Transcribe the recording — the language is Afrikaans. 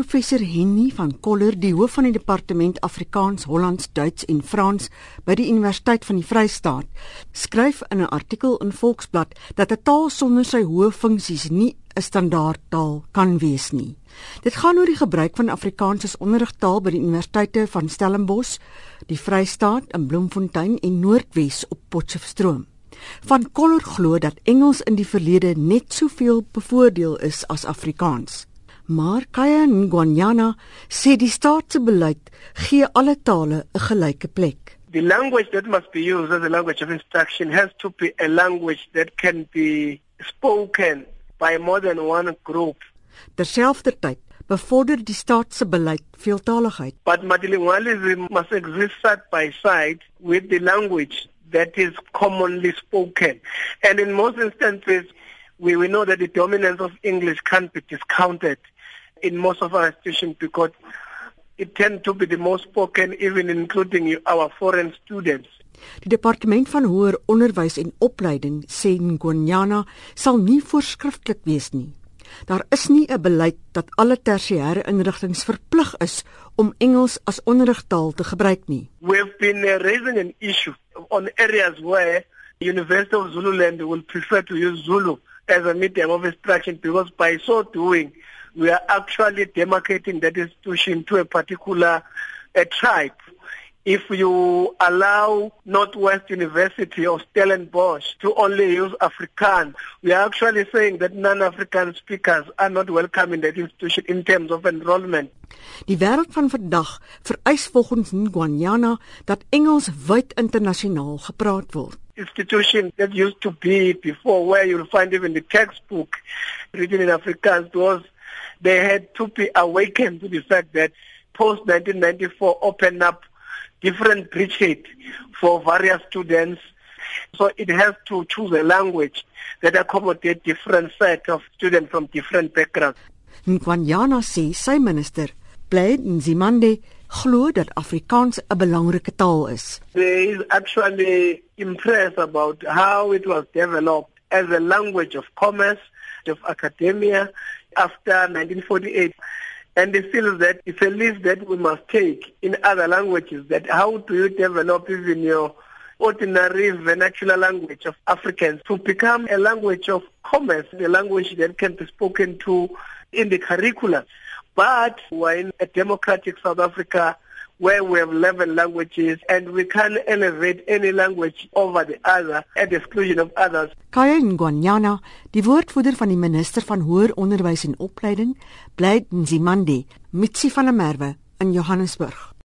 professor Henny van Koller, die hoof van die departement Afrikaans, Hollands, Duits en Frans by die Universiteit van die Vrystaat, skryf in 'n artikel in Volksblad dat 'n taal sonder sy hoë funksies nie 'n standaardtaal kan wees nie. Dit gaan oor die gebruik van Afrikaans as onderrigtaal by die universiteite van Stellenbosch, die Vrystaat in Bloemfontein en Noordwes op Potchefstroom. Van Koller glo dat Engels in die verlede net soveel bevoordeel is as Afrikaans. Maar Kaya Ngwanyana sê die staatsbeleid gee alle tale 'n gelyke plek. The language that must be used as a language of instruction has to be a language that can be spoken by more than one group. Terselfdertyd bevorder die staatsbeleid veeltaligheid. But multilingualism must exist side by side with the language that is commonly spoken. And in most instances, we, we know that the dominance of English can't be discounted in most of our institutions because it tends to be the most spoken even including our foreign students. Die departement van hoër onderwys en opleiding sê Ngonyana sal nie voorskrifklik wees nie. Daar is nie 'n beleid dat alle tersiêre instellings verplig is om Engels as onderrigtaal te gebruik nie. We've been uh, raising an issue on areas where University of Zululand will prefer to use Zulu as a medium of instruction because by so doing we are actually demarcating that institution to a particular a tribe. If you allow Northwest University or Stellenbosch to only use Afrikaans, we are actually saying that non-African speakers are not welcome in that institution in terms of enrollment. Die wêreld van vandag vereis volgens Ngwanyana dat Engels wyd internasionaal gepraat word. Institution that used to be before where you'll find even the textbook written in Afrikaans was they had to be awakened to the fact that post 1994 opened up different bridges for various students so it has to choose a language that accommodate different set of students from different backgrounds Nkwanyana sê sy minister Blade Nzimande glo dat Afrikaans 'n belangrike taal is. They is actually impressed about how it was developed as a language of commerce, of academia after 1948 and they feel that it's a leap that we must take in other languages that how do you develop even your ordinary vernacular language of Africans to become a language of commerce, a language that can be spoken to in the curriculum. But we're in a democratic South Africa where we have 11 languages and we can't elevate any language over the other at the exclusion of others. Kaya Ngwanyana, die woordvoerder van die minister van hoër onderwys en opleiding, Blade Nzimande, Mitsi van der Merwe in Johannesburg.